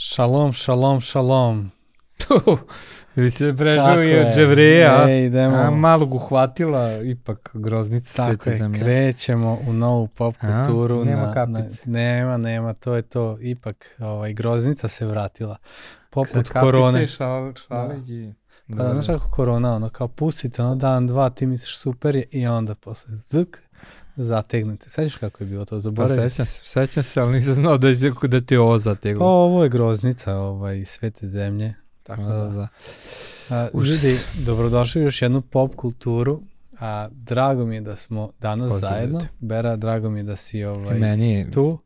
Šalom, šalom, šalom. Ili se Kako prežao i od dževreja, Ej, idemo. a malog uhvatila ipak groznica Tako svete je, zemlje. krećemo u novu pop A, kulturu. nema na, na, kapice. nema, nema, to je to. Ipak, ovaj, groznica se vratila. Poput kapice, korone. Šal, šaleđi. Pa da, znaš kako korona, ono, kao pustite, ono, dan, dva, ti misliš super je i onda posle zuk, zategnete. Sećaš kako je bilo to, Pa zaboravio sećam se, sećam se, ali nisam znao da, da ti je ovo Pa zateglo. ovo je groznica, ovaj, svete zemlje. Tako Da, da, da, da. A, Už. ljudi, dobrodošli u još jednu pop kulturu. A, drago mi je da smo danas Pozdrav, zajedno. Bera, drago mi je da si ovaj, Meni tu,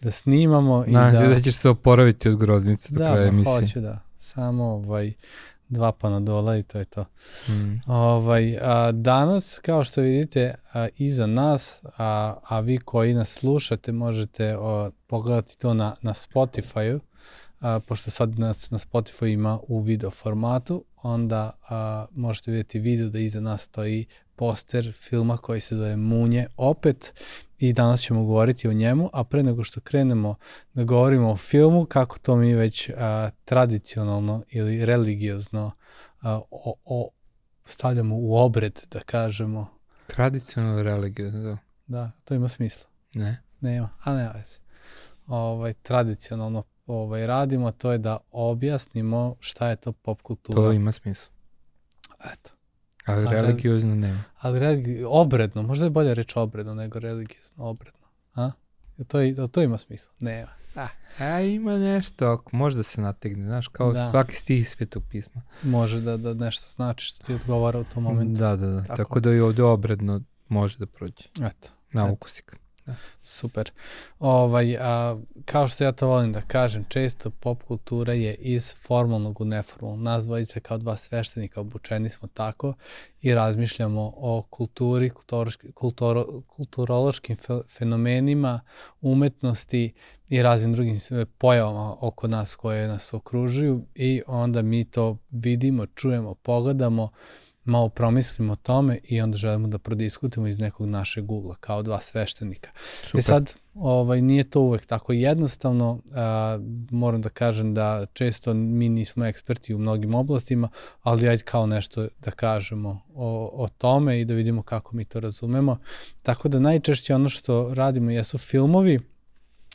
da snimamo. i nadam da, se da ćeš se oporaviti od groznice do da, kraja emisije. hoću da. Samo ovaj, dva panadola i to je to. Mm. Ovaj, a, danas, kao što vidite, a, iza nas, a, a vi koji nas slušate, možete o, pogledati to na, na Spotify-u, a, pošto sad nas na Spotify ima u video formatu, onda a, možete vidjeti video da iza nas stoji poster filma koji se zove Munje opet i danas ćemo govoriti o njemu, a pre nego što krenemo da govorimo o filmu, kako to mi već a, tradicionalno ili religiozno a, o, o, stavljamo u obred, da kažemo. Tradicionalno religiozno, da. Da, to ima smisla. Ne. Nema, a ne veze. Ovaj, tradicionalno ovaj, radimo, to je da objasnimo šta je to pop kultura. To ima smisla. Eto. Ali religiozno nema. Ali religi... obredno, možda je bolje reći obredno nego religiozno, obredno. A? To, jel to ima smisla? Nema. A, A ima nešto, ako može da se nategne, znaš, kao Da. svaki stih svetog pisma. može da, da nešto znači što ti odgovara u tom momentu. Da, da, da. Tako. Tako, da i ovde obredno može da prođe. Eto. Na Eto. Ukusik. Super. Ovaj, a, kao što ja to volim da kažem, često pop kultura je iz formalnog u neformalno. Nas dvojice kao dva sveštenika obučeni smo tako i razmišljamo o kulturi, kultoroški, kulturo, kulturološkim fe- fenomenima, umetnosti i raznim drugim pojavama oko nas koje nas okružuju i onda mi to vidimo, čujemo, pogledamo, malo promislimo o tome i onda želimo da prodiskutimo iz nekog našeg ugla kao dva sveštenika. Super. E sad, ovaj, nije to uvek tako jednostavno, a, moram da kažem da često mi nismo eksperti u mnogim oblastima, ali ajde kao nešto da kažemo o, o tome i da vidimo kako mi to razumemo. Tako da najčešće ono što radimo jesu filmovi,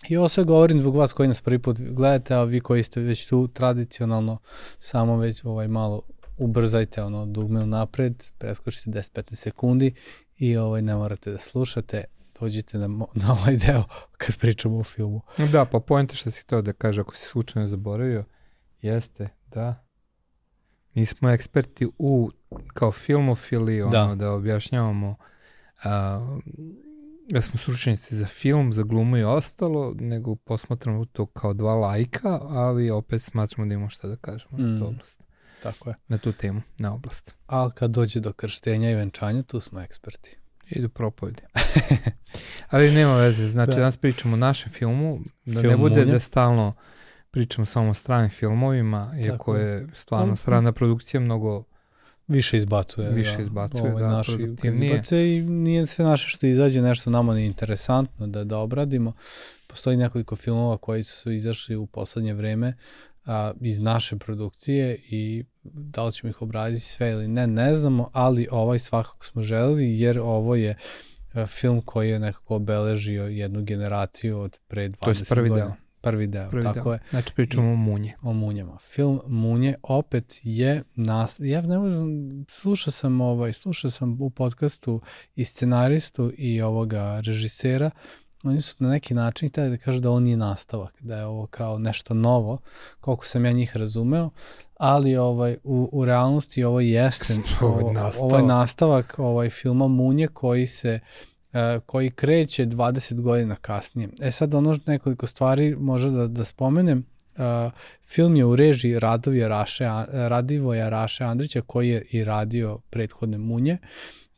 I ovo sve govorim zbog vas koji nas prvi put gledate, a vi koji ste već tu tradicionalno, samo već ovaj malo ubrzajte ono dugme napred, preskočite 10-15 sekundi i ovaj ne morate da slušate, dođite na, na ovaj deo kad pričamo o filmu. Da, pa pojente što si htio da kaže, ako si slučajno zaboravio, jeste, da. Mi smo eksperti u, kao filmofili, ono, Da. da, da objašnjavamo a, da smo stručnjaci za film, za glumu i ostalo, nego posmatramo to kao dva lajka, ali opet smatramo da imamo šta da kažemo na Mm. oblast, Tako je. na tu temu, na oblast. Ali kad dođe do krštenja i venčanja, tu smo eksperti. Idu propovedi. Ali nema veze, znači Da. da. danas pričamo o našem filmu, da Film ne bude Munje. da stalno pričamo samo o stranim filmovima, iako je. stvarno Pa, strana produkcija mnogo Više izbacuje. Više da, izbacuje, ovaj da, naši izbacuje i nije sve naše što izađe nešto nama nije interesantno da, da obradimo. Postoji nekoliko filmova koji su izašli u poslednje vreme a, iz naše produkcije i da li ćemo ih obraditi sve ili ne, ne znamo, ali ovaj svakako smo želeli jer ovo je a, film koji je nekako obeležio jednu generaciju od pre 20 To jest prvi godina. deo. Prvi deo, prvi tako deo. je Znači pričamo o munje. o munjama. Film Munje opet je nas ja ne znam slušao sam ovaj slušao sam u podcastu i scenaristu i ovoga režisera oni su na neki način hteli da kažu da ovo nije nastavak, da je ovo kao nešto novo, koliko sam ja njih razumeo, ali ovaj u, u realnosti ovo jeste Ovo je ovo, nastavak. ovo je nastavak ovaj filma Munje koji se e, koji kreće 20 godina kasnije. E sad ono nekoliko stvari može da, da spomenem. Uh, film je u režiji Radovija Raše, Radivoja Raše Andrića koji je i radio prethodne munje.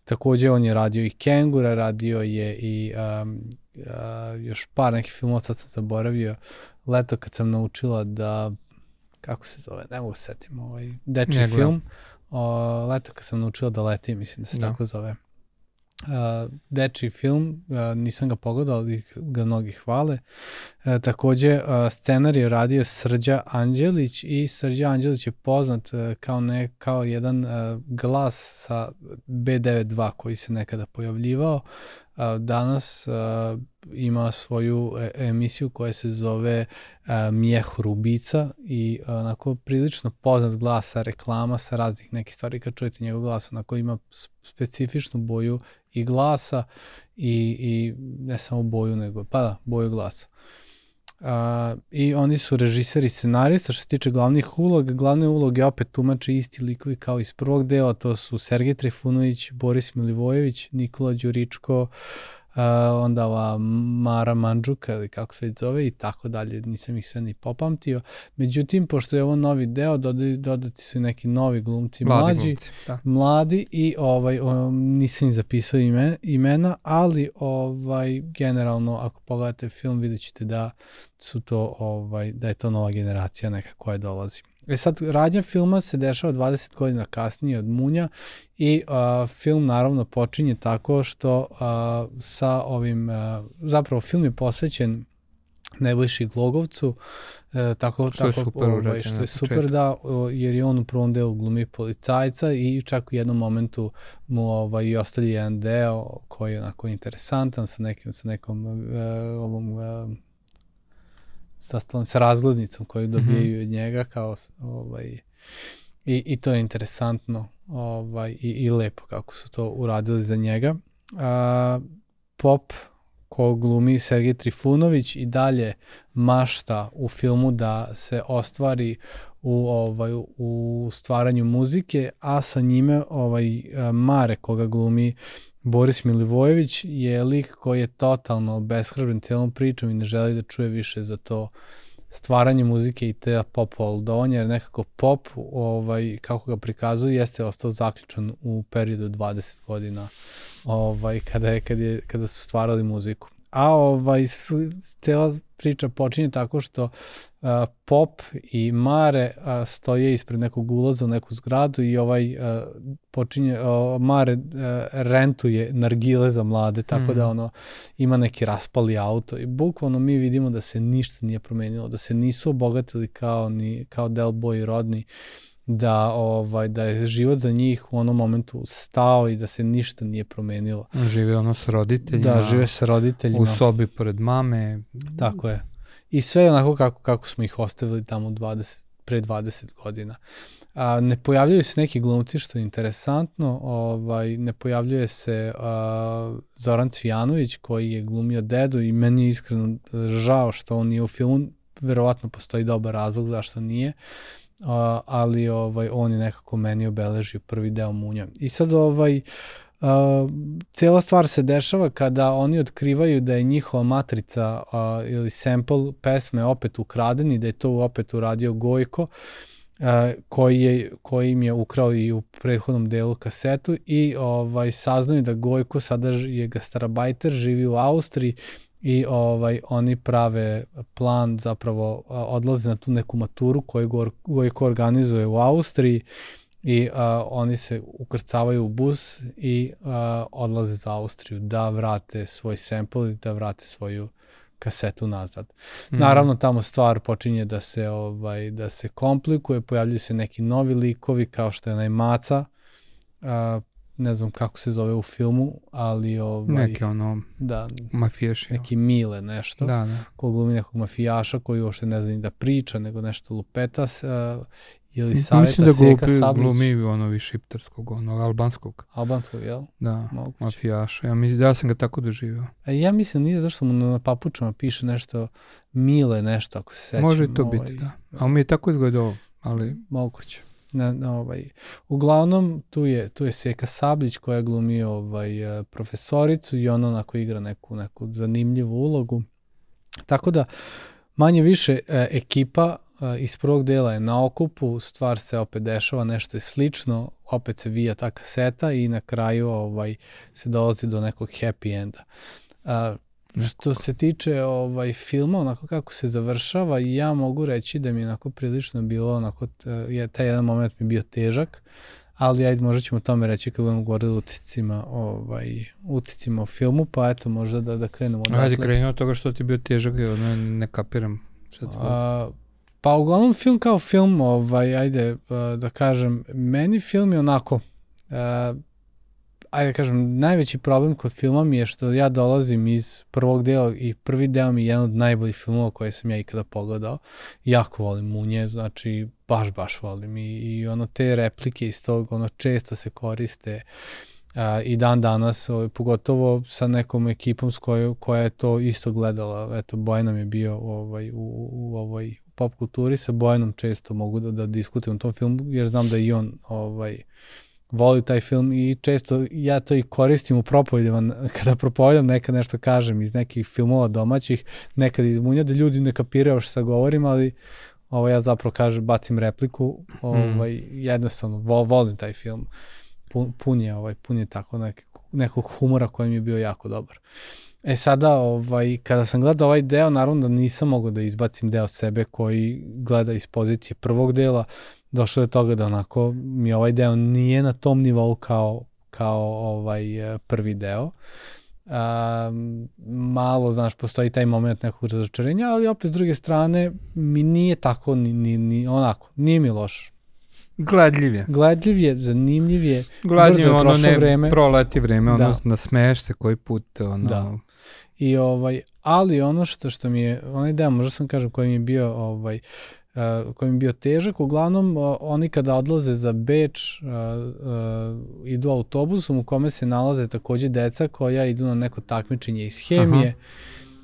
Takođe on je radio i Kengura, radio je i um, uh, još par nekih filmova, sad sam zaboravio. Leto kad sam naučila da kako se zove, ne mogu se setim, ovaj, dečji gledam. film. O, leto kad sam naučila da letim, mislim da se Da. tako zove. uh, deči film, uh, nisam ga pogledao, ali ga mnogi hvale. Uh, takođe, uh, scenar je radio Srđa Anđelić i Srđa Anđelić je poznat uh, kao, ne, kao jedan uh, glas sa B92 koji se nekada pojavljivao. Danas ima svoju e emisiju koja se zove uh, Mijeh Rubica i uh, onako prilično poznat glas sa reklama, sa raznih nekih stvari kad čujete njegov glas, onako ima specifičnu boju i glasa i, i ne samo boju, nego, pa da, boju glasa. Uh, I oni su režiseri scenarista što se tiče glavnih uloga. Glavne uloge opet tumače isti likovi kao iz prvog dela, to su Sergej Trifunović, Boris Milivojević, Nikola Đuričko, uh, uh, onda ova Mara Mandžuka ili kako se zove i tako dalje, nisam ih sve ni popamtio. Međutim, pošto je ovo novi deo, dodati, dodati su neki novi glumci, mladi mlađi, glumci, da. mladi i ovaj, um, nisam ih zapisao ime, imena, ali ovaj, generalno ako pogledate film vidjet ćete da su to, ovaj, da je to nova generacija neka koja dolazi. E sad, radnja filma se dešava 20 godina kasnije od Munja i uh, film naravno počinje tako što uh, sa ovim, uh, zapravo film je posvećen Nebojši Glogovcu, e, tako, što tako, je super, ovaj, što je super da, jer je on u prvom delu glumi policajca i čak u jednom momentu mu ovaj, i ostavlja jedan deo koji je onako interesantan sa, nekim, sa nekom uh, ovom uh, sastavljam sa razglednicom koju dobijaju mm -hmm. od njega kao ovaj i, i to je interesantno ovaj i, i lepo kako su to uradili za njega. A, pop ko glumi Sergej Trifunović i dalje mašta u filmu da se ostvari u ovaj u stvaranju muzike, a sa njime ovaj Mare koga glumi Boris Milivojević je lik koji je totalno obeshrabren celom pričom i ne želi da čuje više za to stvaranje muzike i te pop oldovanja, jer nekako pop, ovaj, kako ga prikazuju, jeste ostao zaključan u periodu 20 godina ovaj, kada, je, kada, je, kada su stvarali muziku. A ovaj, cela priča počinje tako što uh, Pop i Mare uh, stoje ispred nekog ulaza u neku zgradu i ovaj uh, počinje, uh, Mare uh, rentuje nargile za mlade, tako mm. da mhm. ono ima neki raspali auto i bukvalno mi vidimo da se ništa nije promenilo, da se nisu obogatili kao, ni, kao Del Boy rodni, da ovaj da je život za njih u onom momentu stao i da se ništa nije promenilo. Žive ono s roditeljima. Da, žive sa roditeljima. U sobi pored mame. Tako je. I sve onako kako, kako smo ih ostavili tamo 20, pre 20 godina. A, ne pojavljaju se neki glumci što je interesantno, ovaj, ne pojavljuje se a, Zoran Cvijanović koji je glumio dedu i meni je iskreno žao što on nije u filmu, verovatno postoji dobar razlog zašto nije, a, ali ovaj, on je nekako meni obeležio prvi deo Munja. I sad ovaj, Uh, cijela stvar se dešava kada oni otkrivaju da je njihova matrica uh, ili sample pesme opet ukraden i da je to opet uradio Gojko uh, koji, je, koji im je ukrao i u prethodnom delu kasetu i ovaj saznaju da Gojko sada je gastarabajter, živi u Austriji i ovaj oni prave plan zapravo odlaze na tu neku maturu koju Gojko organizuje u Austriji i a, oni se ukrcavaju u bus i a, odlaze za Austriju da vrate svoj sample i da vrate svoju kasetu nazad. Mm. Naravno tamo stvar počinje da se ovaj da se komplikuje, pojavljuju se neki novi likovi kao što je onaj Maca, a, ne znam kako se zove u filmu, ali ovaj, neke ono da, mafijaši. Neki Mile nešto. Da, da. Ko glumi nekog mafijaša koji uopšte ne zna ni da priča, nego nešto lupeta uh, ili saveta Mislim da Seka glupi, Sablić. glumi ono vi šiptarskog, ono albanskog. Albanskog, jel? Da, Moguće. mafijaša. Ja, mislim, ja sam ga tako doživio. A e, ja mislim, nije zašto mu na papučama piše nešto Mile, nešto, ako se sećam. Može to ovaj, biti, da. A mi je tako izgledao, ali... Moguće na, na ovaj. Uglavnom, tu je, tu je Seka Sablić koja glumi ovaj, e, profesoricu i ona onako igra neku, neku zanimljivu ulogu. Tako da, manje više e, ekipa e, iz prvog dela je na okupu, stvar se opet dešava, nešto je slično, opet se vija ta kaseta i na kraju ovaj se dolazi do nekog happy enda. Uh, Što se tiče ovaj filma, onako kako se završava, ja mogu reći da mi je onako prilično bilo, onako, je, taj jedan moment mi bio težak, ali ajde možda ćemo o tome reći kad budemo govorili o uticima, ovaj, uticima u filmu, pa eto možda da, da krenemo. Ajde krenemo od toga što ti je bio težak, ne, ne kapiram šta ti A, pa uglavnom film kao film, ovaj, ajde da kažem, meni film je onako, uh, ajde kažem, najveći problem kod filma mi je što ja dolazim iz prvog dela i prvi deo mi je jedan od najboljih filmova koje sam ja ikada pogledao. Jako volim Munje, znači baš, baš volim i, i ono te replike iz tog, ono često se koriste a, i dan danas, ovaj, pogotovo sa nekom ekipom s kojoj, koja je to isto gledala. Eto, Bojan je bio ovaj, u, u ovoj pop kulturi, sa Bojanom često mogu da, da diskutujem o tom filmu, jer znam da i on ovaj, voli taj film i često ja to i koristim u propovedima, kada propovedam nekad nešto kažem iz nekih filmova domaćih, nekad iz munja, da ljudi ne kapiraju šta govorim, ali ovo ja zapravo kažem, bacim repliku, ovaj, mm. jednostavno, vo, volim taj film, pun, pun je, ovaj, pun je tako nek, nekog humora koji mi je bio jako dobar. E sada, ovaj, kada sam gledao ovaj deo, naravno da nisam mogao da izbacim deo sebe koji gleda iz pozicije prvog dela, došlo je toga da onako mi ovaj deo nije na tom nivou kao, kao ovaj prvi deo. Um, malo, znaš, postoji taj moment nekog razočarenja, ali opet s druge strane mi nije tako ni, ni, ni onako, nije mi loš. Gledljiv je. Gledljiv je, zanimljiv je. Gledljiv je, ono ne vreme. proleti vreme, ono da. nasmeješ se koji put. Ono... Da. I ovaj, ali ono što, što mi je, onaj deo, možda sam kažem koji mi je bio ovaj, uh, uh, koji mi bio težak, uglavnom uh, oni kada odlaze za Beč uh, uh, idu autobusom u kome se nalaze takođe deca koja idu na neko takmičenje iz hemije Aha.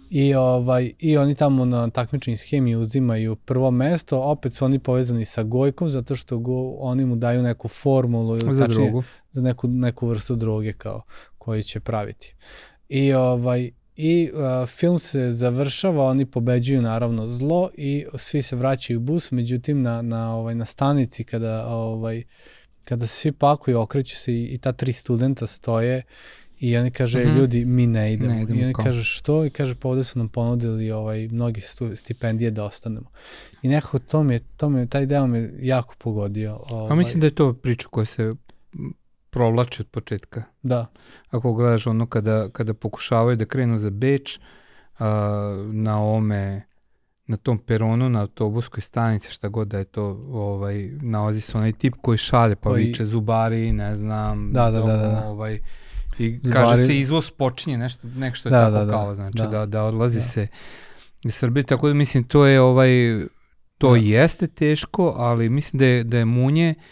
i ovaj i oni tamo na takmičenju iz hemije uzimaju prvo mesto, opet su oni povezani sa Gojkom zato što go, oni mu daju neku formulu ili za tačnije, drogu. za neku neku vrstu droge kao koju će praviti. I ovaj i uh, film se završava, oni pobeđuju naravno zlo i svi se vraćaju u bus, međutim na, na, ovaj, na stanici kada, ovaj, kada se svi pakuju, okreću se i, i ta tri studenta stoje i oni kaže, mm -hmm. ljudi, mi ne idemo. Ne idemo I oni kao. kaže, što? I kaže, pa ovde su nam ponudili ovaj, mnogi stipendije da ostanemo. I nekako to mi je, to mi je, taj deo me jako pogodio. Ovaj. A mislim da je to priča koja se provlači od početka. Da. Ako gledaš ono kada, kada pokušavaju da krenu za Beč, uh, na ome na tom peronu, na autobuskoj stanici, šta god da je to, ovaj, nalazi se onaj tip koji šalje, pa koji... viče zubari, ne znam, da, da, da, da, da. ovaj, i zubari... kaže se izvoz počinje, nešto, nešto je da, tako da, da, kao, znači da, da, da odlazi da. se iz Srbije, tako da mislim to je ovaj, to da. jeste teško, ali mislim da je, da je Munje uh,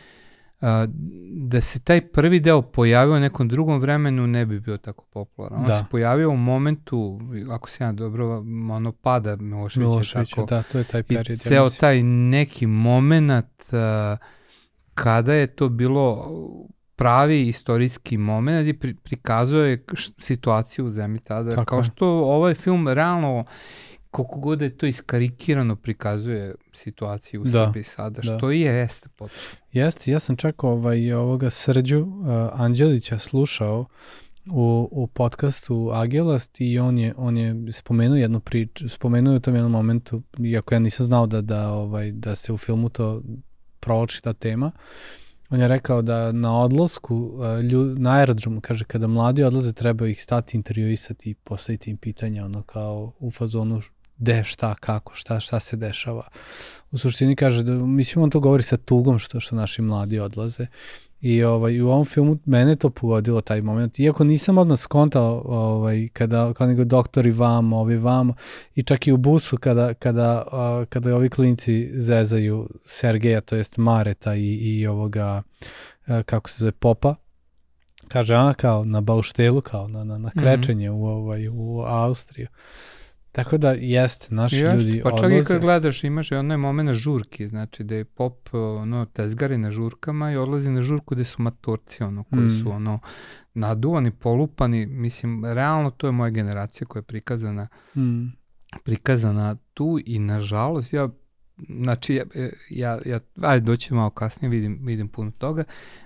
da se taj prvi deo pojavio u nekom drugom vremenu ne bi bio tako popularan. On da. se pojavio u momentu, ako se ja dobro, ono pada Miloševića. Miloševića, tako, da, to je taj period. I ceo ja taj neki moment uh, kada je to bilo pravi istorijski moment i pri, prikazuje situaciju u zemlji tada. Tako Kao što ovaj film realno koliko god da je to iskarikirano prikazuje situaciju u da, Srbiji sada, da. što i jeste potrebno. Jeste, ja sam čak ovaj, ovoga Srđu uh, Anđelića slušao u, u podcastu Agelast i on je, on je spomenuo jednu priču, spomenuo je u tom jednom momentu, iako ja nisam znao da, da, ovaj, da se u filmu to provlači ta tema, on je rekao da na odlasku, uh, ljud, na aerodromu, kaže, kada mladi odlaze, treba ih stati, intervjuisati i postaviti im pitanja, ono kao u fazonu gde, šta, kako, šta, šta se dešava. U suštini kaže da, mislim, on to govori sa tugom što, što naši mladi odlaze. I ovaj, u ovom filmu mene to pogodilo taj moment. Iako nisam odmah skontao ovaj, kada, kada nego doktori vamo, ovi vamo i čak i u busu kada, kada, uh, kada ovi klinci zezaju Sergeja, to jest Mareta i, i ovoga, uh, kako se zove, Popa, kaže, a, kao na bauštelu, kao na, na, na mhm. krečenje mm -hmm. u, ovaj, u Austriju. Tako da jeste, naši jeste, ljudi pa čak odlaze. i kad gledaš imaš i onaj moment žurki, znači da je pop ono, tezgari na žurkama i odlazi na žurku gde su matorci ono, koji mm. su ono naduvani, polupani, mislim, realno to je moja generacija koja je prikazana mm. prikazana tu i nažalost ja znači ja, ja, ja ajde doći malo kasnije, vidim, vidim puno toga,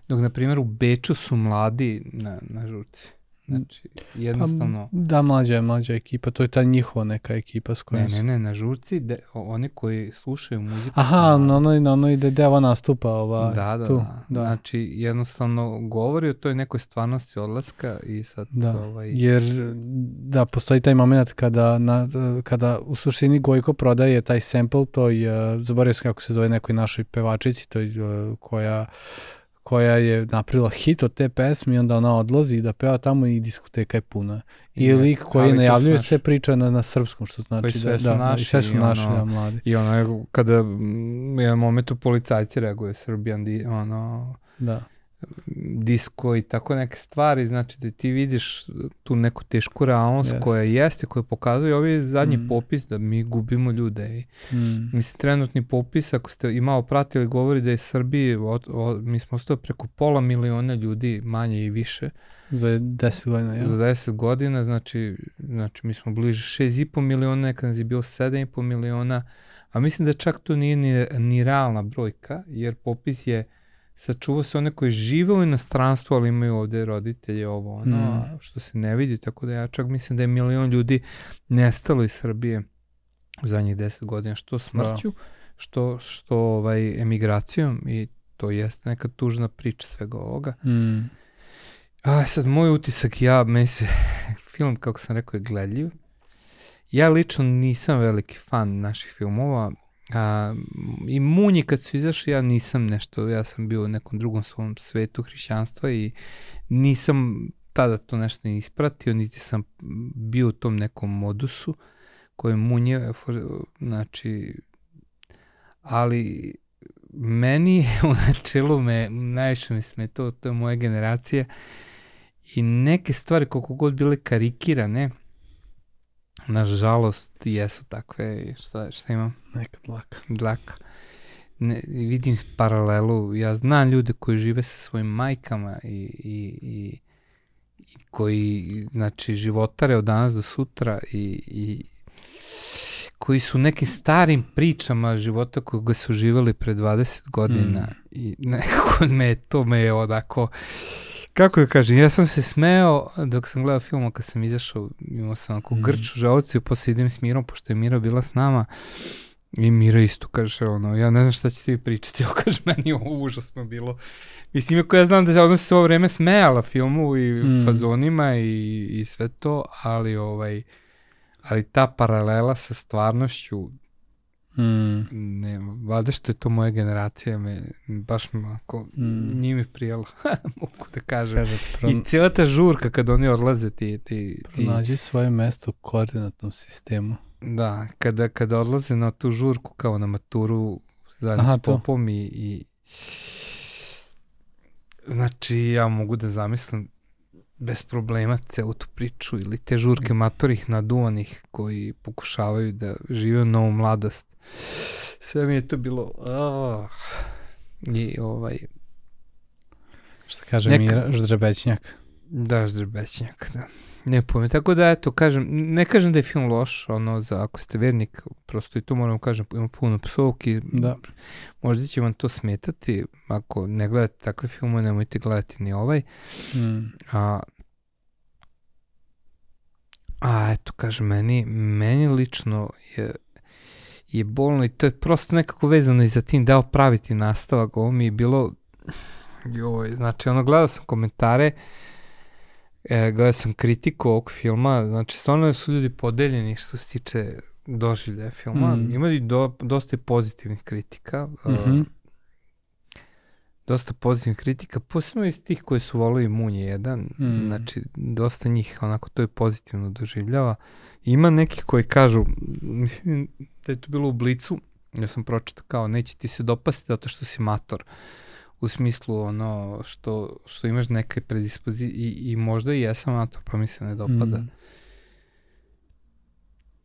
dok na primjer u Beču su mladi na, na žurci. Znači, jednostavno... Pa, da, mlađa je mlađa ekipa, to je ta njihova neka ekipa s kojom Ne, ne, ne, na žurci, de, oni koji slušaju muziku... Aha, na onoj, na onoj ide deva nastupa ova, da, da, tu. Da. da. Znači, jednostavno govori o toj nekoj stvarnosti odlaska i sad... Da, ovaj... jer da, postoji taj moment kada, na, kada u suštini Gojko prodaje taj sample toj, uh, zaboravio sam kako se zove nekoj našoj pevačici, toj uh, koja koja je napravila hit od te pesme i onda ona odlazi da peva tamo i diskoteka je puna. I yes, lik koji najavljuje sve priča na, na srpskom, što znači da, da, naši, da, sve su naši, ono, da, mladi. I ono, kada jedan moment u policajci reaguje Srbijan, ono, da disko i tako neke stvari, znači da ti vidiš tu neku tešku realnost yes. koja jeste, koja pokazuje ovaj zadnji mm. popis da mi gubimo ljude. I, mm. Mislim, trenutni popis, ako ste i malo pratili, govori da je Srbiji, od, od, mi smo ostali preko pola miliona ljudi, manje i više. Za 10 godina, ja. Za 10 godina, znači, znači mi smo bliže 6,5 miliona, nekad nas je bilo 7,5 miliona, a mislim da čak to nije ni, ni realna brojka, jer popis je sačuva se one koji žive u inostranstvu, ali imaju ovde roditelje, ovo, ono, mm. što se ne vidi, tako da ja čak mislim da je milion ljudi nestalo iz Srbije u zadnjih deset godina, što smrću, da. što, što ovaj, emigracijom i to jeste neka tužna priča svega ovoga. Mm. A sad, moj utisak, ja, meni se, film, kako sam rekao, je gledljiv. Ja lično nisam veliki fan naših filmova, A, I munji kad su izašli, ja nisam nešto, ja sam bio u nekom drugom svom svetu hrišćanstva i nisam tada to nešto ni ispratio, niti sam bio u tom nekom modusu koji munje, znači, ali meni u načelu me, najviše mi sme to, to je moja generacija i neke stvari koliko god bile karikirane, Nažalost, jesu takve. Šta, šta imam? Neka dlaka. Dlaka. Ne, vidim paralelu. Ja znam ljude koji žive sa svojim majkama i, i, i, i koji, znači, životare od danas do sutra i, i koji su nekim starim pričama života ga su živali pre 20 godina mm. i nekako me to me je odako kako da kažem, ja sam se smeo dok sam gledao film, kad sam izašao, imao sam onako mm. grč u žalociju, posle idem s Mirom, pošto je Mira bila s nama, i Mira isto kaže, ono, ja ne znam šta ćete vi pričati, ovo kaže, meni ovo užasno bilo. Mislim, ako ja znam da se ona se ovo vreme smejala filmu i mm. fazonima i, i sve to, ali ovaj, ali ta paralela sa stvarnošću Mm. Ne, valjda što je to moja generacija, me, baš me ako mm. njime prijelo, mogu da kažem. Kaže, pro... I cijela ta žurka kad oni odlaze ti... ti, ti... Pronađi svoje mesto u koordinatnom sistemu. Da, kada, kada odlaze na tu žurku kao na maturu zajedno s popom i, i Znači, ja mogu da zamislim bez problema celu tu priču ili te žurke matorih naduvanih koji pokušavaju da žive novu mladost. Sve mi je to bilo... Oh. I ovaj... Šta kaže Neka... Mira, ždrebećnjak. Da, ždrebećnjak, da. Ne pomijem. Tako da, eto, kažem, ne kažem da je film loš, ono, za ako ste vernik, prosto i to moram kažem, ima puno psovki. Da. Možda će vam to smetati, ako ne gledate takve filmove, nemojte gledati ni ovaj. Mm. A, a eto, kažem, meni, meni lično je je bolno i to je prosto nekako vezano i za tim dao praviti nastavak. Ovo mi je bilo, joj, znači ono gledao sam komentare, e, gledao sam kritiku ovog filma, znači stvarno su ljudi podeljeni što se tiče doživljaja filma. Mm. Ima i do, dosta pozitivnih kritika. Mm -hmm. uh, dosta pozitivnih kritika, posebno iz tih koji su volili Munje 1, mm. znači dosta njih onako to je pozitivno doživljava. Ima nekih koji kažu, mislim da je to bilo u Blicu, ja sam pročitao kao neće ti se dopasti zato što si mator u smislu ono što, što imaš neke predispozicije i, i možda i jesam mator pa mi se ne dopada. Mm.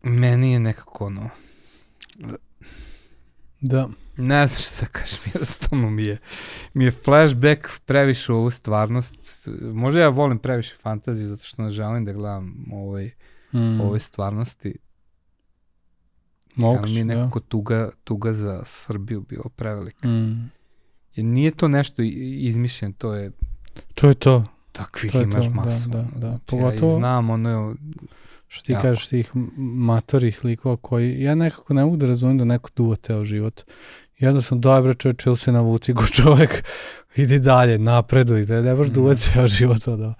Meni je nekako ono da ne znam šta da kažem, jednostavno mi je, mi je flashback previše ovu stvarnost. Možda ja volim previše fantaziju zato što ne želim da gledam ovaj, mm. ove stvarnosti. Moguće, Ali mi je nekako ja. tuga, tuga za Srbiju bio prevelika. Mm. Nije to nešto izmišljeno, to je... To je to. takvih to imaš to, masu. Da, da, da. Znači, Pogotovo, ja znam ono... Što ti jako. kažeš tih matorih likova koji, ja nekako ne mogu da razumijem da neko duva ceo život. Jednostavno, dobro čovječ, ili se navuci go čovjek, idi dalje, napreduj, da ne baš mm. duva ceo život. Da.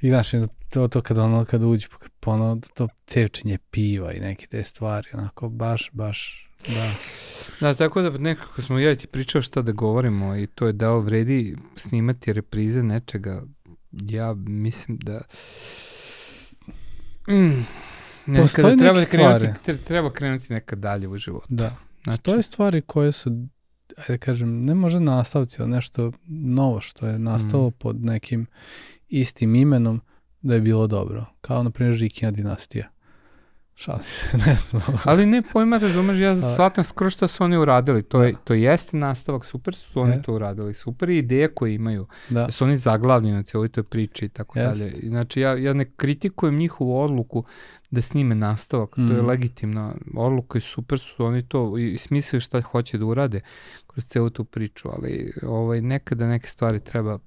I znaš, to, to kad ono, kad uđe, pa ono, to cevčenje piva i neke te stvari, onako, baš, baš, da. Da, tako da nekako smo ja ti pričao šta da govorimo i to je da vredi snimati reprize nečega. Ja mislim da... Mm, Postoje treba neke krenuti, stvari. Treba krenuti nekad dalje u životu. Da. Znači, Postoje stvari koje su, ajde da kažem, ne može nastavci, ali nešto novo što je nastalo mm. pod nekim istim imenom da je bilo dobro. Kao, na primjer, Žikina dinastija. Šali se, ne znam. Ali ne pojma, razumeš, ja shvatam skoro što su oni uradili. To, je, da. to jeste nastavak, super su oni e. to uradili. Super je ideje koje imaju. Da. da su oni zaglavni na cijeloj toj priči i tako Jest. dalje. Znači, ja, ja ne kritikujem njihovu odluku da snime nastavak. Mm. To je mm. legitimna odluka i super su oni to i smislili šta hoće da urade kroz celu tu priču, ali ovaj, nekada neke stvari treba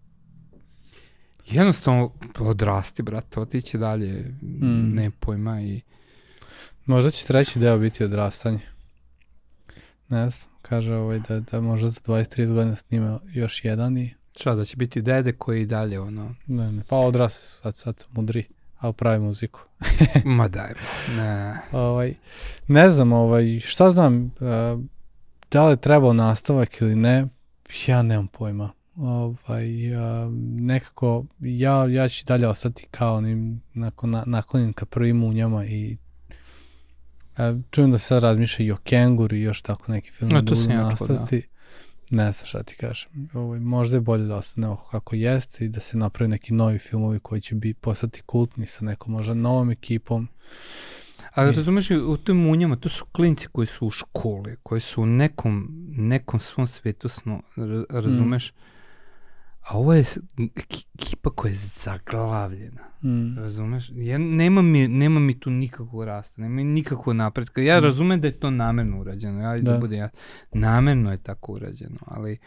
jednostavno odrasti, brate, otići dalje, mm. ne pojma i Možda će treći deo biti odrastanje. Ne znam, kaže ovaj da, da možda za 23 godina snima još jedan i... Šta, da će biti dede koji dalje ono... Ne, ne, pa odrasli su, sad, sad su mudri, a pravi muziku. Ma daj, ne. ovaj, ne znam, ovaj, šta znam, uh, da li je trebao nastavak ili ne, ja nemam pojma. Ovaj, uh, nekako, ja, ja ću dalje ostati kao onim nakon, naklonjen ka prvim munjama i čujem da se sad razmišlja i o Kenguru i još tako neki film. No, to sam ja nastavci. Da. Ne znam šta ti kažem. Ovo, možda je bolje da ostane ovako kako jeste i da se napravi neki novi filmovi koji će bi postati kultni sa nekom možda novom ekipom. Ali I... razumeš, u tim munjama, to su klinci koji su u školi, koji su u nekom, nekom svom svetu, sno, razumeš? Mm A ovo je ekipa koja je zaglavljena. Mm. Razumeš? Ja, nema, mi, nema mi tu nikakvog rasta, nema mi nikakvog napretka. Ja mm. razumem da je to namerno urađeno. Ja, da. da bude ja, namerno je tako urađeno, ali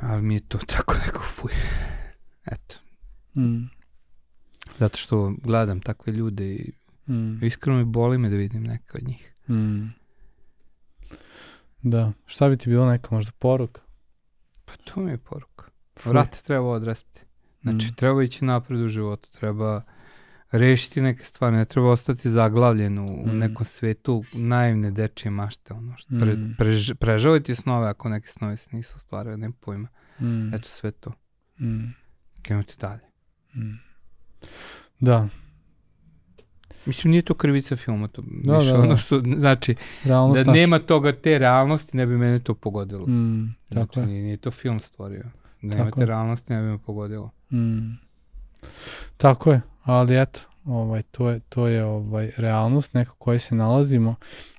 ali mi je to tako neko fuj. Eto. Mm. Zato što gledam takve ljude i mm. iskreno mi boli me da vidim neke od njih. Mm. Da. Šta bi ti bilo neka možda poruka? Pa to mi je poruka. Vrate treba odrasti. Znači, mm. treba ići napred u životu, treba rešiti neke stvari, ne treba ostati zaglavljen u, mm. nekom svetu naivne dečije mašte, ono što pre, mm. prež, prežavajte snove ako neke snove se nisu ostvarili, ne pojma. Mm. Eto sve to. Mm. Krenuti dalje. Mm. Da. Mislim, nije to krivica filma, to da, više da, ono da. što, znači, Realnost da naš... nema toga te realnosti, ne bi mene to pogodilo. Mm, tako znači, je. Nije, nije to film stvorio. Da nema te realnosti, ne bi me pogodilo. Mm. Tako je, ali eto, ovaj, to je, to je ovaj, realnost neka kojoj se nalazimo.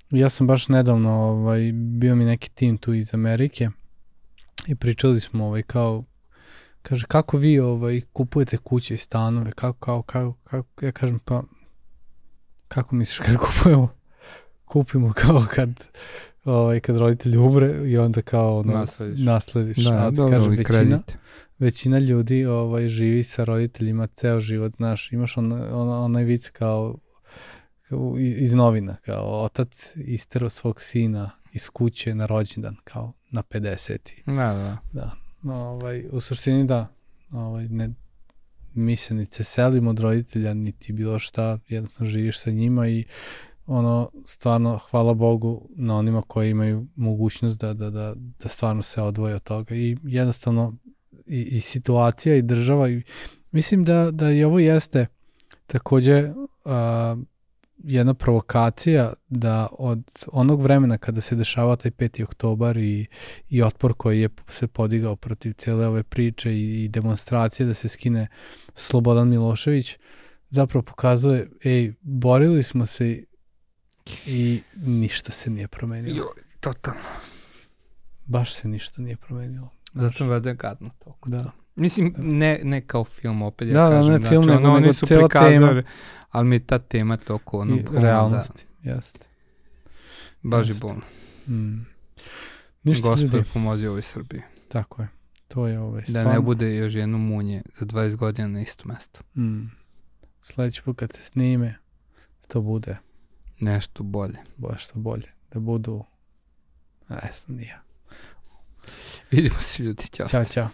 Ja sam baš nedavno, ovaj, bio mi neki tim tu iz Amerike i pričali smo ovaj, kao kaže kako vi ovaj kupujete kuće i stanove kako kao kako, kako ja kažem pa kako misliš kad kupujemo? Kupimo kao kad ovaj, kad roditelj umre i onda kao ono, naslediš. naslediš. Da, a, da, kažem, većina, kredit. većina ljudi ovaj, živi sa roditeljima ceo život, znaš, imaš on, on, onaj vic kao iz, iz novina, kao otac istero svog sina iz kuće na rođendan, kao na 50. Da, da. Da. Ovaj, u suštini da, ovaj, ne, mi se ni se selimo od roditelja, niti bilo šta, jednostavno živiš sa njima i ono, stvarno, hvala Bogu na onima koji imaju mogućnost da, da, da, da stvarno se odvoje od toga. I jednostavno i, i situacija i država i mislim da, da i ovo jeste takođe jedna provokacija da od onog vremena kada se dešava taj 5. oktobar i, i otpor koji je se podigao protiv cele ove priče i, i demonstracije da se skine Slobodan Milošević, zapravo pokazuje, ej, borili smo se i ništa se nije promenilo. Joj, totalno. Baš se ništa nije promenilo. Zato me vede gadno toliko. Da. Mislim, ne, ne kao film opet, ja da, da kažem. Da, ne znači, film, znači, nego, ono, nego su cela tema. Ali mi je ta tema toko ono... I, da. realnosti, da. jeste. Baži jest. bolno. Mm. Ništa Gospod ljudi. pomozi ovoj Srbiji. Tako je. To je ovaj, stvarno. Da ne bude još jedno munje za 20 godina na isto mesto. Mm. Sledeći put kad se snime, to bude... Nešto bolje. Baš što bolje. Da budu... Ne znam, nije. Vidimo se ljudi, ćao. Ćao, ćao.